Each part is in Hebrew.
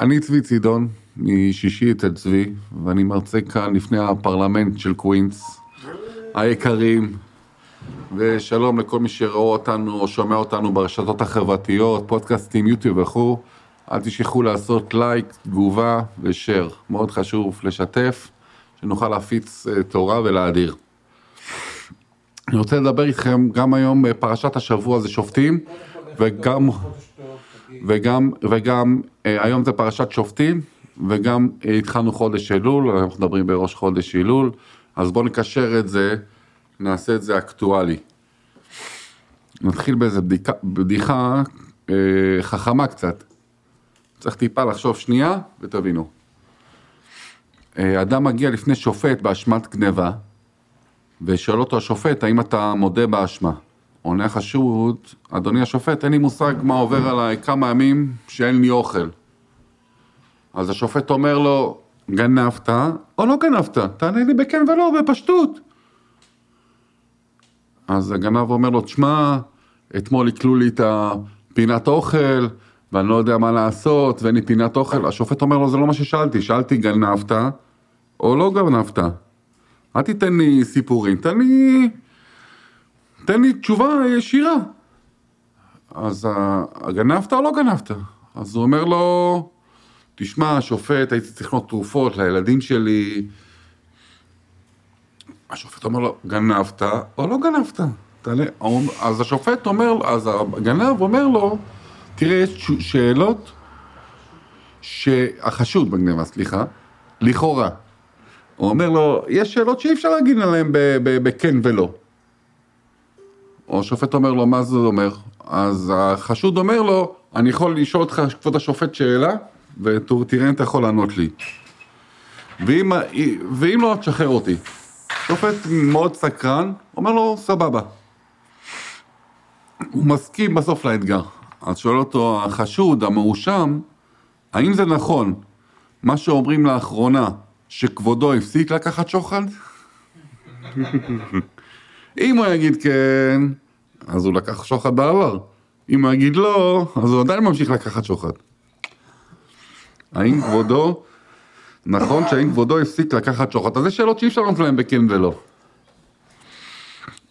אני צבי צידון, משישי אצל צבי, ואני מרצה כאן לפני הפרלמנט של קווינס, היקרים, ושלום לכל מי שראה אותנו או שומע אותנו ברשתות החברתיות, פודקאסטים, יוטיוב וכו'. אל תשכחו לעשות לייק, תגובה ושאר. מאוד חשוב לשתף, שנוכל להפיץ אה, תורה ולהאדיר. אני רוצה לדבר איתכם גם היום בפרשת השבוע זה שופטים, וגם, וגם, וגם אה, היום זה פרשת שופטים, וגם אה, התחלנו חודש אלול, אנחנו מדברים בראש חודש אלול, אז בואו נקשר את זה, נעשה את זה אקטואלי. נתחיל באיזה בדיקה, בדיחה אה, חכמה קצת. צריך טיפה לחשוב שנייה ותבינו. אה, אדם מגיע לפני שופט באשמת גניבה, ושואל אותו השופט, האם אתה מודה באשמה? עונה החשוד, אדוני השופט, אין לי מושג מה עובר עליי כמה ימים שאין לי אוכל. אז השופט אומר לו, גנבת או לא גנבת? תענה לי בכן ולא, בפשטות. אז הגנב אומר לו, תשמע, אתמול עיקלו לי את הפינת אוכל, ואני לא יודע מה לעשות, ואין לי פינת אוכל. השופט אומר לו, זה לא מה ששאלתי, שאלתי גנבת או לא גנבת. אל תיתן לי סיפורים, תן לי, תן לי תשובה ישירה. אז גנבת או לא גנבת? אז הוא אומר לו, תשמע, שופט, הייתי צריך לקנות תרופות לילדים שלי. השופט אומר לו, גנבת או לא גנבת? תעלה. אז השופט אומר, אז הגנב אומר לו, תראה, יש שאלות שהחשוד בגניבה, סליחה, לכאורה. הוא אומר לו, יש שאלות שאי אפשר להגיד עליהן בכן ולא. או השופט אומר לו, מה זה אומר? אז החשוד אומר לו, אני יכול לשאול אותך, כבוד השופט, שאלה, ותראה אם אתה יכול לענות לי. ואם, ואם לא, תשחרר אותי. שופט מאוד סקרן, אומר לו, סבבה. הוא מסכים בסוף לאתגר. אז שואל אותו החשוד, המואשם, האם זה נכון, מה שאומרים לאחרונה, שכבודו הפסיק לקחת שוחד? אם הוא יגיד כן, אז הוא לקח שוחד בעבר. אם הוא יגיד לא, אז הוא עדיין ממשיך לקחת שוחד. האם כבודו, נכון שהאם כבודו הפסיק לקחת שוחד? אז זה שאלות שאי אפשר לענות להם בכן ולא.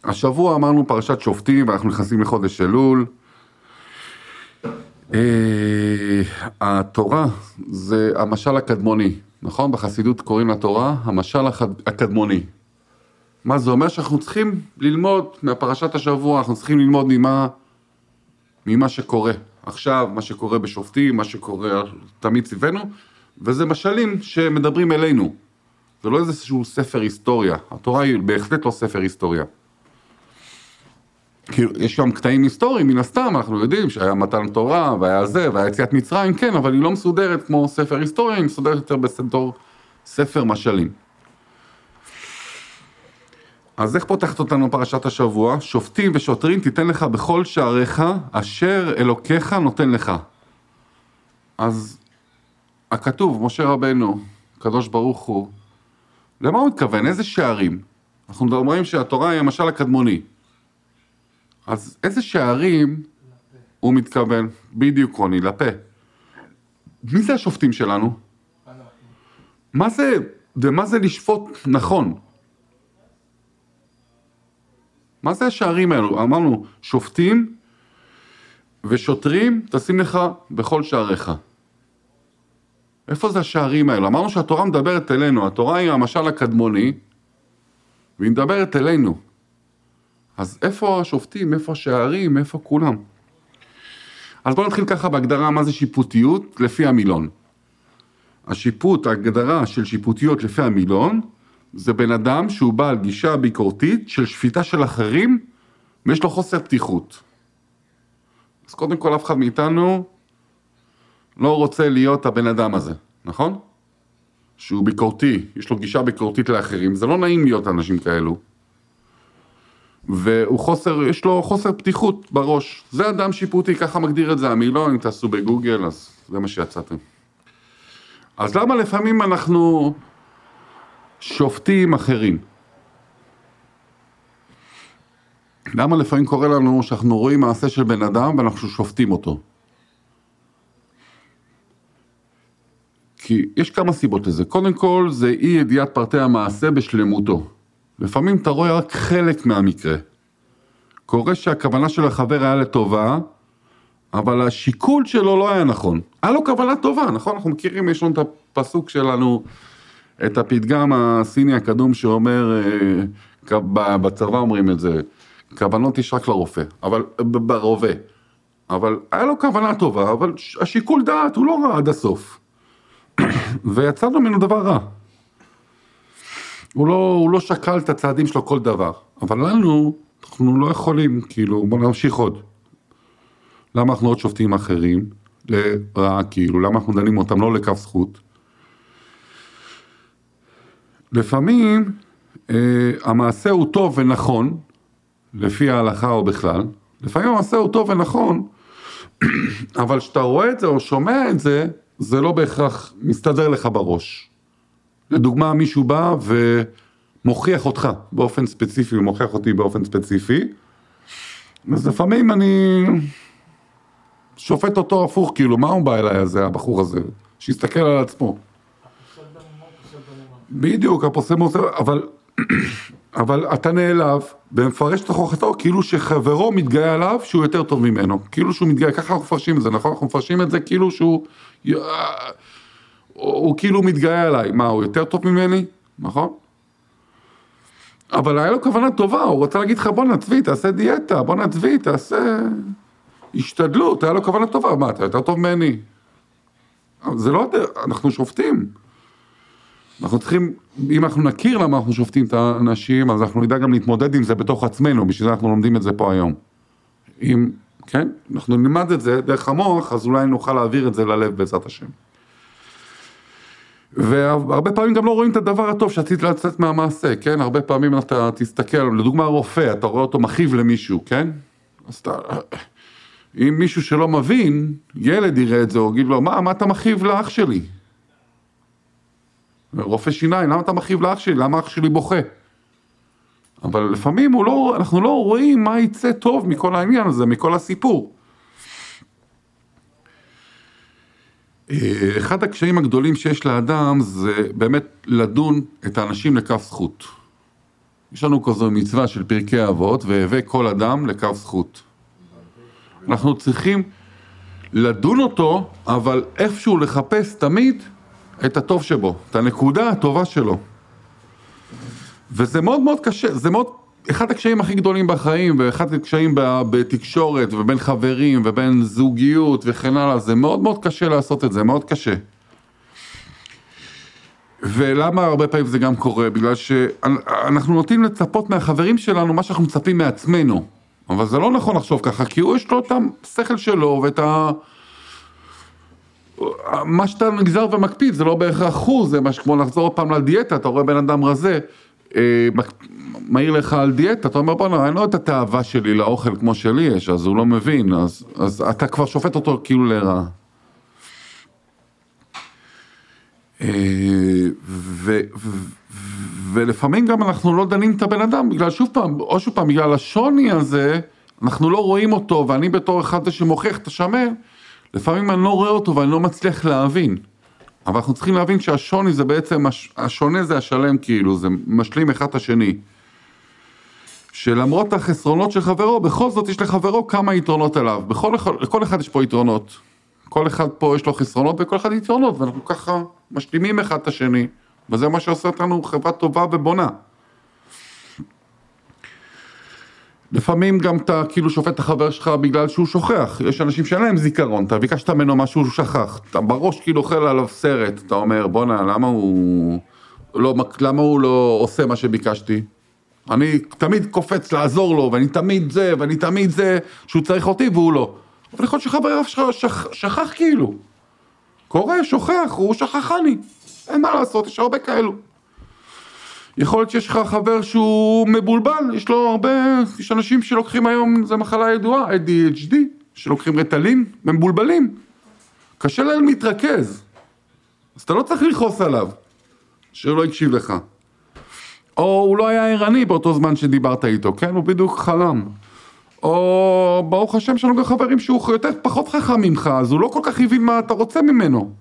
השבוע אמרנו פרשת שופטים, ואנחנו נכנסים לחודש אלול. אה, התורה זה המשל הקדמוני, נכון? בחסידות קוראים לתורה המשל הקדמוני. מה זה אומר? שאנחנו צריכים ללמוד מהפרשת השבוע, אנחנו צריכים ללמוד ממה, ממה שקורה עכשיו, מה שקורה בשופטים, מה שקורה תמיד סביבנו, וזה משלים שמדברים אלינו. זה לא איזשהו ספר היסטוריה, התורה היא בהחלט לא ספר היסטוריה. כאילו, יש שם קטעים היסטוריים, מן הסתם, אנחנו יודעים שהיה מתן תורה, והיה זה, והיה יציאת מצרים, כן, אבל היא לא מסודרת כמו ספר היסטוריה, היא מסודרת יותר בסנטור ספר משלים. אז איך פותחת אותנו פרשת השבוע? שופטים ושוטרים תיתן לך בכל שעריך, אשר אלוקיך נותן לך. אז הכתוב, משה רבנו, קדוש ברוך הוא, למה הוא מתכוון? איזה שערים? אנחנו מדברים שהתורה היא המשל הקדמוני. אז איזה שערים הוא מתכוון? בדיוק רוני, לפה. מי זה השופטים שלנו? מה זה, ומה זה לשפוט נכון? מה זה השערים האלו? אמרנו, שופטים ושוטרים תשים לך בכל שעריך. איפה זה השערים האלו? אמרנו שהתורה מדברת אלינו, התורה היא המשל הקדמוני, והיא מדברת אלינו. אז איפה השופטים, איפה השערים, איפה כולם? אז בואו נתחיל ככה בהגדרה מה זה שיפוטיות לפי המילון. השיפוט, ההגדרה של שיפוטיות לפי המילון, זה בן אדם שהוא בעל גישה ביקורתית של שפיטה של אחרים ויש לו חוסר פתיחות. אז קודם כל אף אחד מאיתנו לא רוצה להיות הבן אדם הזה, נכון? שהוא ביקורתי, יש לו גישה ביקורתית לאחרים, זה לא נעים להיות אנשים כאלו. והוא חוסר, יש לו חוסר פתיחות בראש. זה אדם שיפוטי, ככה מגדיר את זה המילון, אם תעשו בגוגל, אז זה מה שיצאתם. אז למה לפעמים אנחנו שופטים אחרים? למה לפעמים קורה לנו שאנחנו רואים מעשה של בן אדם ואנחנו שופטים אותו? כי יש כמה סיבות לזה. קודם כל, זה אי ידיעת פרטי המעשה בשלמותו. לפעמים אתה רואה רק חלק מהמקרה. קורה שהכוונה של החבר היה לטובה, אבל השיקול שלו לא היה נכון. היה לו כוונה טובה, נכון? אנחנו מכירים, יש לנו את הפסוק שלנו, את הפתגם הסיני הקדום שאומר, אה, בצבא אומרים את זה, כוונות יש רק לרופא, אבל ברובה. אבל היה לו כוונה טובה, אבל השיקול דעת הוא לא רע עד הסוף. ויצא ממנו דבר רע. הוא לא, הוא לא שקל את הצעדים שלו כל דבר. אבל לנו, אנחנו לא יכולים, כאילו, בוא נמשיך עוד. למה אנחנו עוד שופטים אחרים? לרעה, כאילו, למה אנחנו דנים אותם לא לכף זכות? לפעמים אה, המעשה הוא טוב ונכון, לפי ההלכה או בכלל, לפעמים המעשה הוא טוב ונכון, אבל כשאתה רואה את זה או שומע את זה, זה לא בהכרח מסתדר לך בראש. לדוגמה, מישהו בא ומוכיח אותך באופן ספציפי, הוא מוכיח אותי באופן ספציפי, אז לפעמים אני שופט אותו הפוך, כאילו, מה הוא בא אליי הזה, הבחור הזה? שיסתכל על עצמו. בדיוק, הפוסל מוסר, אבל, אבל אתה נעלב ומפרש את הוכחתו כאילו שחברו מתגאה עליו שהוא יותר טוב ממנו. כאילו שהוא מתגאה, ככה אנחנו מפרשים את זה, נכון? אנחנו מפרשים את זה כאילו שהוא... הוא, הוא כאילו מתגאה עליי. מה, הוא יותר טוב ממני? נכון? אבל היה לו כוונה טובה, הוא רוצה להגיד לך בואנה צבי, תעשה דיאטה, בואנה צבי, תעשה השתדלות, היה לו כוונה טובה, מה, אתה יותר טוב ממני? זה לא, אנחנו שופטים. אנחנו צריכים, אם אנחנו נכיר למה אנחנו שופטים את האנשים, אז אנחנו נדע גם להתמודד עם זה בתוך עצמנו, בשביל זה אנחנו לומדים את זה פה היום. אם, כן, אנחנו נלמד את זה דרך המוח, אז אולי נוכל להעביר את זה ללב בעזרת השם. והרבה פעמים גם לא רואים את הדבר הטוב שעשית לצאת מהמעשה, כן? הרבה פעמים אתה תסתכל, לדוגמה רופא, אתה רואה אותו מכאיב למישהו, כן? אז אתה... אם מישהו שלא מבין, ילד יראה את זה, הוא יגיד לו, מה, מה אתה מכאיב לאח שלי? רופא שיניים, למה אתה מכאיב לאח שלי? למה אח שלי בוכה? אבל לפעמים לא, אנחנו לא רואים מה יצא טוב מכל העניין הזה, מכל הסיפור. אחד הקשיים הגדולים שיש לאדם זה באמת לדון את האנשים לכף זכות. יש לנו כזו מצווה של פרקי אבות, והווה כל אדם לכף זכות. אנחנו צריכים לדון אותו, אבל איפשהו לחפש תמיד את הטוב שבו, את הנקודה הטובה שלו. וזה מאוד מאוד קשה, זה מאוד, אחד הקשיים הכי גדולים בחיים, ואחד הקשיים בתקשורת, ובין חברים, ובין זוגיות וכן הלאה, זה מאוד מאוד קשה לעשות את זה, מאוד קשה. ולמה הרבה פעמים זה גם קורה? בגלל שאנחנו נוטים לצפות מהחברים שלנו מה שאנחנו מצפים מעצמנו. אבל זה לא נכון לחשוב ככה, כי הוא יש לו את השכל שלו ואת ה... מה שאתה נגזר ומקפיד זה לא בהכרח הוא, זה מה שכמו לחזור עוד פעם לדיאטה, אתה רואה בן אדם רזה, אה, מעיר לך על דיאטה, אתה אומר בואנה, אין לו את התאווה שלי לאוכל כמו שלי יש, אז הוא לא מבין, אז, אז אתה כבר שופט אותו כאילו לרעה. אה, ו, ולפעמים גם אנחנו לא דנים את הבן אדם, בגלל שוב פעם, או שוב פעם, בגלל השוני הזה, אנחנו לא רואים אותו, ואני בתור אחד שמוכיח את השמן, לפעמים אני לא רואה אותו ואני לא מצליח להבין. אבל אנחנו צריכים להבין שהשוני זה בעצם, השונה זה השלם כאילו, זה משלים אחד את השני. שלמרות החסרונות של חברו, בכל זאת יש לחברו כמה יתרונות עליו. בכל לכל אחד יש פה יתרונות. כל אחד פה יש לו חסרונות וכל אחד יתרונות, ואנחנו ככה משלימים אחד את השני, וזה מה שעושה אותנו חברה טובה ובונה. לפעמים גם אתה כאילו שופט את החבר שלך בגלל שהוא שוכח, יש אנשים שאין להם זיכרון, אתה ביקשת ממנו משהו שהוא שכח, אתה בראש כאילו אוכל עליו סרט, אתה אומר בואנה למה הוא לא, למה הוא לא עושה מה שביקשתי? אני תמיד קופץ לעזור לו, ואני תמיד זה, ואני תמיד זה, שהוא צריך אותי והוא לא. אבל יכול להיות שחבר שלך שכח, שכח כאילו. קורה, שוכח, הוא שכחני. אין מה לעשות, יש הרבה כאלו. יכול להיות שיש לך חבר שהוא מבולבל, יש לו הרבה, יש אנשים שלוקחים היום, זו מחלה ידועה, ADHD, שלוקחים רטלין, מבולבלים. קשה להם להתרכז. אז אתה לא צריך לכעוס עליו, שהוא לא הקשיב לך. או הוא לא היה ערני באותו זמן שדיברת איתו, כן? הוא בדיוק חלם. או ברוך השם, יש לנו גם חברים שהוא יותר פחות חכם ממך, אז הוא לא כל כך הבין מה אתה רוצה ממנו.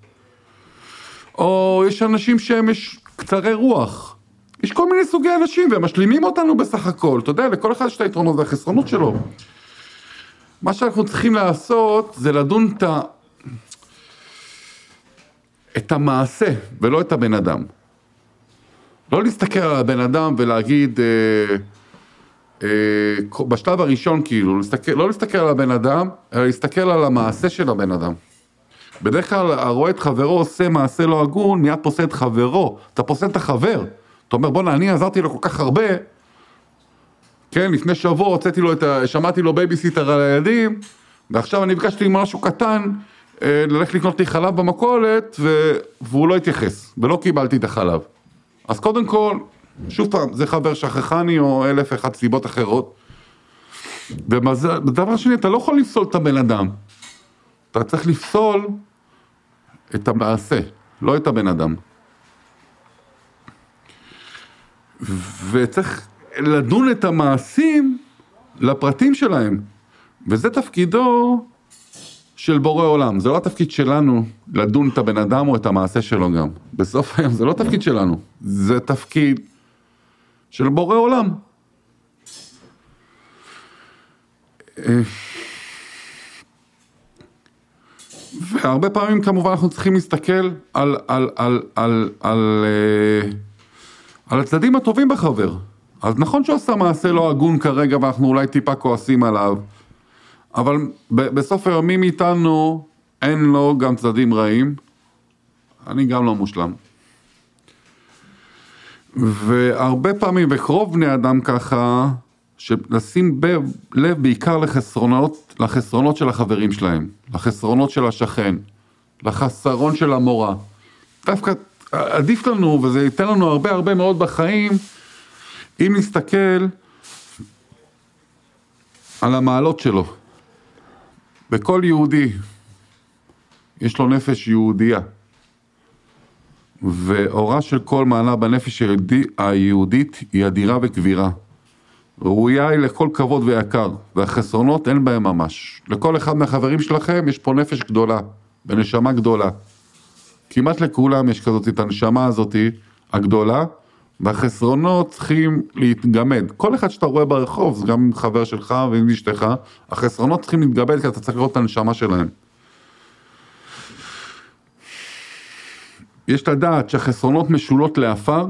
או יש אנשים שהם יש קצרי רוח. יש כל מיני סוגי אנשים והם משלימים אותנו בסך הכל, אתה יודע, לכל אחד יש את היתרונות והחסרונות שלו. מה שאנחנו צריכים לעשות זה לדון את, ה... את המעשה ולא את הבן אדם. לא להסתכל על הבן אדם ולהגיד, אה, אה, בשלב הראשון כאילו, להסתכל, לא להסתכל על הבן אדם, אלא להסתכל על המעשה של הבן אדם. בדרך כלל הרואה את חברו עושה מעשה לא הגון, מיד פוסל את חברו, אתה פוסל את החבר. אתה אומר בואנה אני עזרתי לו כל כך הרבה, כן, לפני שבוע הוצאתי לו את ה... שמרתי לו בייביסיטר על הילדים, ועכשיו אני ביקשתי ממנו משהו קטן, אה, ללכת לקנות לי חלב במכולת, ו... והוא לא התייחס, ולא קיבלתי את החלב. אז קודם כל, שוב פעם, זה חבר שכחני או אלף ואחת סיבות אחרות. ודבר שני, אתה לא יכול לפסול את הבן אדם. אתה צריך לפסול את המעשה, לא את הבן אדם. וצריך לדון את המעשים לפרטים שלהם, וזה תפקידו של בורא עולם, זה לא התפקיד שלנו לדון את הבן אדם או את המעשה שלו גם. בסוף היום זה לא תפקיד שלנו, זה תפקיד של בורא עולם. והרבה פעמים כמובן אנחנו צריכים להסתכל על, על, על, על, על, על, אה, על הצדדים הטובים בחבר. אז נכון שהוא עשה מעשה לא הגון כרגע ואנחנו אולי טיפה כועסים עליו, אבל בסוף היום מי אין לו גם צדדים רעים, אני גם לא מושלם. והרבה פעמים, וקרוב בני אדם ככה, שלשים לב בעיקר לחסרונות, לחסרונות של החברים שלהם, לחסרונות של השכן, לחסרון של המורה. דווקא עדיף לנו, וזה ייתן לנו הרבה הרבה מאוד בחיים, אם נסתכל על המעלות שלו. בכל יהודי יש לו נפש יהודייה, ואורה של כל מעלה בנפש היהודית היא אדירה וכבירה. ראויה היא לכל כבוד ויקר, והחסרונות אין בהם ממש. לכל אחד מהחברים שלכם יש פה נפש גדולה, ונשמה גדולה. כמעט לכולם יש כזאת את הנשמה הזאתי, הגדולה, והחסרונות צריכים להתגמד. כל אחד שאתה רואה ברחוב, זה גם חבר שלך ועם אשתך, החסרונות צריכים להתגמד כי אתה צריך לראות את הנשמה שלהם. יש לדעת שהחסרונות משולות לעפר,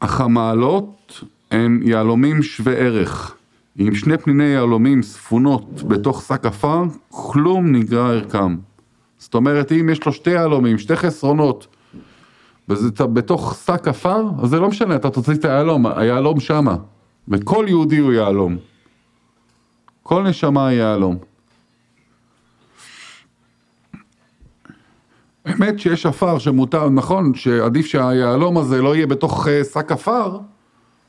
אך המעלות הן יהלומים שווה ערך. עם שני פניני יהלומים ספונות בתוך שק עפר, כלום נגרע ערכם. זאת אומרת, אם יש לו שתי יהלומים, שתי חסרונות, וזה בתוך שק עפר, אז זה לא משנה, אתה תוציא את היהלום, היהלום שמה. וכל יהודי הוא יהלום. כל נשמה היא יהלום. האמת שיש עפר שמותר, נכון, שעדיף שהיהלום הזה לא יהיה בתוך אה, שק עפר,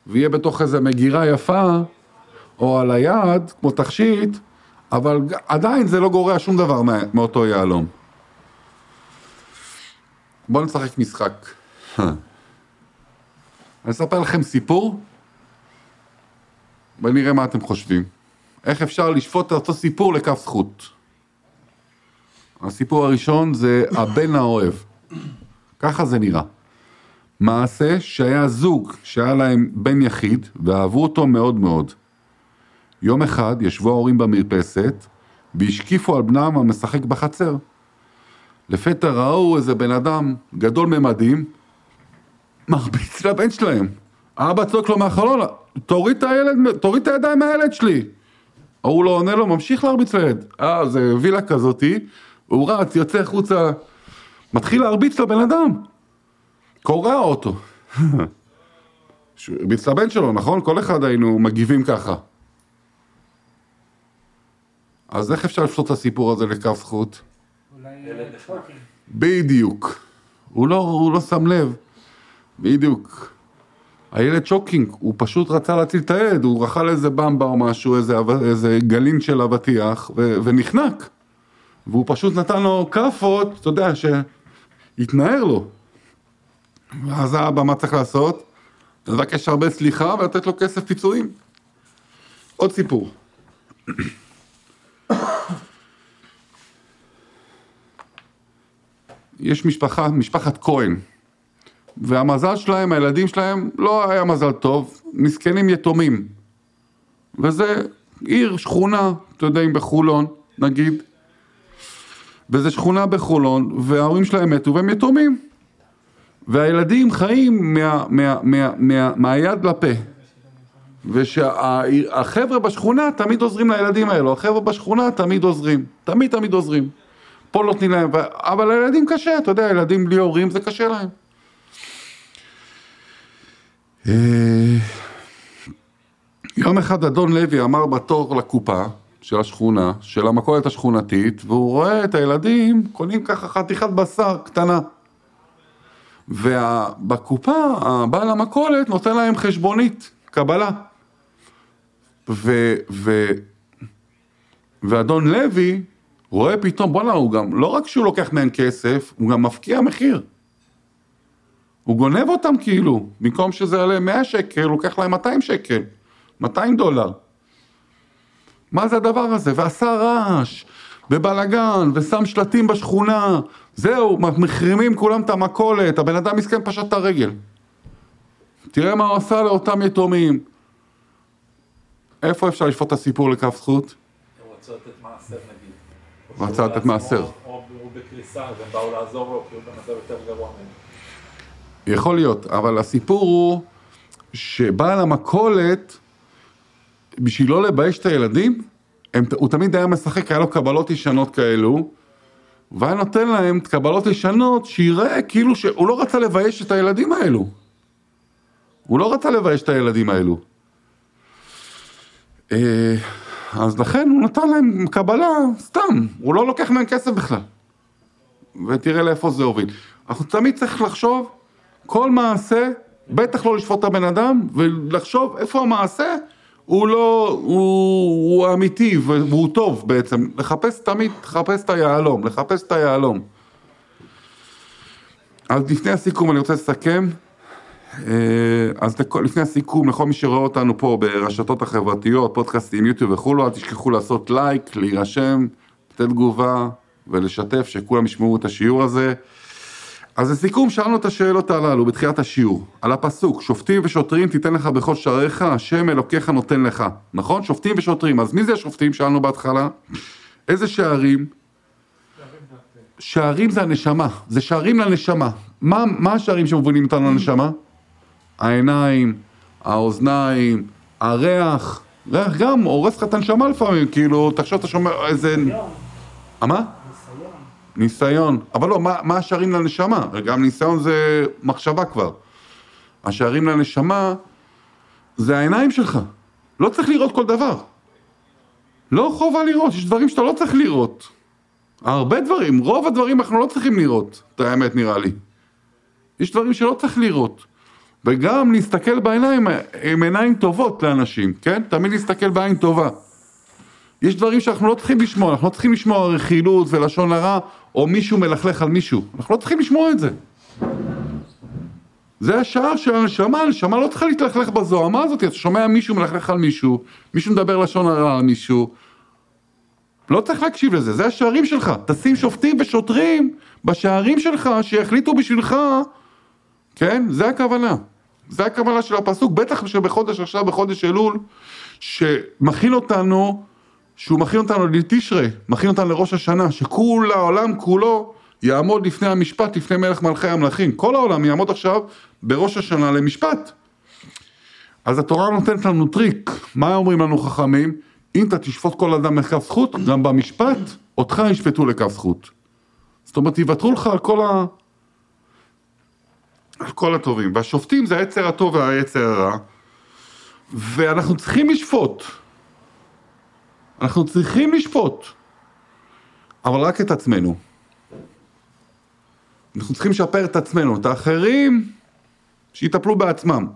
ויהיה בתוך איזה מגירה יפה, או על היד, כמו תכשיט, אבל עדיין זה לא גורע שום דבר מאותו יהלום. בואו נשחק משחק. אני אספר לכם סיפור, ונראה מה אתם חושבים. איך אפשר לשפוט את אותו סיפור לכף זכות. הסיפור הראשון זה הבן האוהב. ככה זה נראה. מעשה שהיה זוג שהיה להם בן יחיד ואהבו אותו מאוד מאוד. יום אחד ישבו ההורים במרפסת והשקיפו על בנם המשחק בחצר. לפתע ראו איזה בן אדם גדול ממדים, מרביץ לבן שלהם. האבא צועק לו מהחלון, תוריד את הילד, תוריד את הידיים מהילד שלי. ההוא לא עונה לו, ממשיך להרביץ לילד. אה, זה וילה כזאתי, הוא רץ, יוצא החוצה, מתחיל להרביץ לבן אדם. קורע אותו. הרביץ לבן שלו, נכון? כל אחד היינו מגיבים ככה. אז איך אפשר לפשוט את הסיפור הזה לכף זכות? בדיוק. הוא לא, הוא לא שם לב. בדיוק. הילד שוקינג, הוא פשוט רצה להציל את הילד, הוא רכל איזה במבה או משהו, איזה, איזה גלין של אבטיח, ו, ונחנק. והוא פשוט נתן לו כאפות, אתה יודע, שהתנער לו. ואז האבא, מה צריך לעשות? לבקש הרבה סליחה ולתת לו כסף פיצויים. עוד סיפור. יש משפחה, משפחת כהן, והמזל שלהם, הילדים שלהם, לא היה מזל טוב, מסכנים יתומים. וזה עיר, שכונה, אתה יודע, אם בחולון, נגיד, וזה שכונה בחולון, וההורים שלהם מתו והם יתומים. והילדים חיים מה, מה, מה, מה, מהיד לפה. ושהחבר'ה בשכונה תמיד עוזרים לילדים האלו, החבר'ה בשכונה תמיד עוזרים, תמיד תמיד עוזרים. פה נותנים להם, אבל לילדים קשה, אתה יודע, ילדים בלי הורים זה קשה להם. אה, יום אחד אדון לוי אמר בתור לקופה של השכונה, של המכולת השכונתית, והוא רואה את הילדים קונים ככה חתיכת בשר קטנה. ובקופה, הבעל המכולת נותן להם חשבונית, קבלה. ו, ו, ואדון לוי רואה פתאום, בואנה, הוא גם, לא רק שהוא לוקח מהם כסף, הוא גם מפקיע מחיר. הוא גונב אותם כאילו, במקום שזה יעלה 100 שקל, הוא לוקח להם 200 שקל, 200 דולר. מה זה הדבר הזה? ועשה רעש, ובלאגן, ושם שלטים בשכונה, זהו, מחרימים כולם את המכולת, הבן אדם מסכן פשט את הרגל. תראה מה הוא עשה לאותם יתומים. איפה אפשר לשפוט את הסיפור לכף זכות? הם רצו לתת מעשר נגיד. רצה לתת מעשר. או הוא בקריסה, אז הם באו לעזור לו, כי הוא במצב יותר גרוע מהם. יכול להיות, אבל הסיפור הוא שבעל המכולת, בשביל לא לבייש את הילדים, הם, הוא תמיד היה משחק, היה לו קבלות ישנות כאלו, והיה נותן להם קבלות ישנות שיראה כאילו שהוא לא רצה לבייש את הילדים האלו. הוא לא רצה לבייש את הילדים האלו. אז לכן הוא נתן להם קבלה סתם, הוא לא לוקח מהם כסף בכלל. ותראה לאיפה זה הוביל. אנחנו תמיד צריך לחשוב, כל מעשה, בטח לא לשפוט את הבן אדם, ולחשוב איפה המעשה הוא לא, הוא, הוא אמיתי והוא טוב בעצם. לחפש תמיד, לחפש את היהלום, לחפש את היהלום. אז לפני הסיכום אני רוצה לסכם. אה, אז לפני הסיכום, לכל מי שרואה אותנו פה ברשתות החברתיות, פודקאסטים, יוטיוב וכולו, אל תשכחו לעשות לייק, להירשם, לתת תגובה ולשתף, שכולם ישמעו את השיעור הזה. אז לסיכום, שאלנו את השאלות הללו בתחילת השיעור, על הפסוק, שופטים ושוטרים תיתן לך בכל שעריך, השם אלוקיך נותן לך. נכון? שופטים ושוטרים. אז מי זה השופטים? שאלנו בהתחלה. איזה שערים? שערים זה הנשמה, זה שערים לנשמה. מה, מה השערים שמובילים אותנו לנשמה? העיניים, האוזניים, הריח. ריח גם הורס לך את הנשמה לפעמים, כאילו, תחשוב, אתה שומע איזה... מה? ניסיון. אבל לא, מה, מה השערים לנשמה? גם ניסיון זה מחשבה כבר. השערים לנשמה זה העיניים שלך. לא צריך לראות כל דבר. לא חובה לראות, יש דברים שאתה לא צריך לראות. הרבה דברים, רוב הדברים אנחנו לא צריכים לראות, את האמת נראה לי. יש דברים שלא צריך לראות. וגם להסתכל בעיניים עם עיניים טובות לאנשים, כן? תמיד להסתכל בעין טובה. יש דברים שאנחנו לא צריכים לשמוע, אנחנו לא צריכים לשמוע רכילות ולשון הרע, או מישהו מלכלך על מישהו. אנחנו לא צריכים לשמוע את זה. זה השער של הנשמה, הנשמה לא צריכה להתלכלך בזוהמה הזאת, אתה שומע מישהו מלכלך על מישהו, מישהו מדבר לשון הרע על מישהו. לא צריך להקשיב לזה, זה השערים שלך. תשים שופטים ושוטרים בשערים שלך שיחליטו בשבילך, כן? זה הכוונה. זה הכוונה של הפסוק, בטח שבחודש עכשיו, בחודש אלול, שמכין אותנו שהוא מכין אותנו לתשרי, מכין אותנו לראש השנה, שכול העולם כולו יעמוד לפני המשפט, לפני מלך מלכי המלכים. כל העולם יעמוד עכשיו בראש השנה למשפט. אז התורה נותנת לנו טריק, מה אומרים לנו חכמים? אם אתה תשפוט כל אדם לכף זכות, גם במשפט, אותך ישפטו לכף זכות. זאת אומרת, יוותרו לך על כל ה... על כל הטובים. והשופטים זה היצר הטוב והיצר הרע, ואנחנו צריכים לשפוט. אנחנו צריכים לשפוט, אבל רק את עצמנו. אנחנו צריכים לשפר את עצמנו, את האחרים, שיטפלו בעצמם.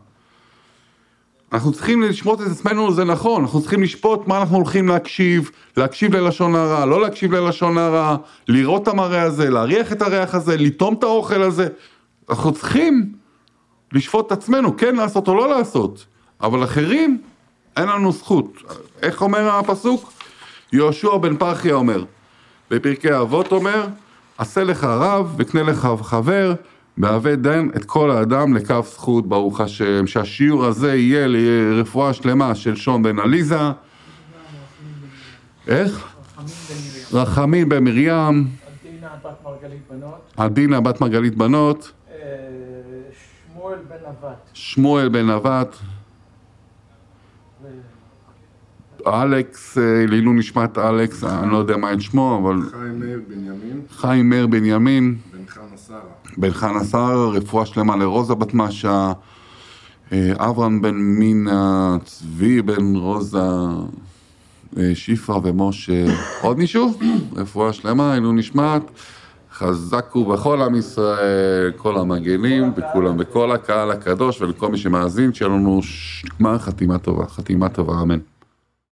אנחנו צריכים לשפוט את עצמנו, זה נכון, אנחנו צריכים לשפוט מה אנחנו הולכים להקשיב, להקשיב ללשון הרע, לא להקשיב ללשון הרע, לראות את המראה הזה, להריח את הריח הזה, לטום את האוכל הזה. אנחנו צריכים לשפוט את עצמנו, כן לעשות או לא לעשות, אבל אחרים, אין לנו זכות. איך אומר הפסוק? יהושע בן פרחיה אומר, בפרקי אבות אומר, עשה לך רב וקנה לך חבר, מהווה דן את כל האדם לכף זכות, ברוך השם. שהשיעור הזה יהיה לרפואה שלמה של שון בן עליזה. איך? רחמים בן מרים, עדינה בת מרגלית בנות, עדינה בת מרגלית בנות, שמואל בן נבט, שמואל בן נבט, אלכס, אה, לעילוי נשמת אלכס, אני לא יודע מה את שמו, אבל חיים מאיר בנימין, חיים מאיר בנימין, בן חנה שרה. בן חנה שר, רפואה שלמה לרוזה בת משה, אה, אברהם בן מינה, צבי בן רוזה, אה, שפרה ומשה, עוד מישהו? רפואה שלמה, היינו נשמעת. חזקו בכל עם ישראל, כל המגנים, וכולם, וכל הקהל הקדוש, ולכל מי שמאזין, שיהיה לנו גמר חתימה טובה, חתימה טובה, אמן.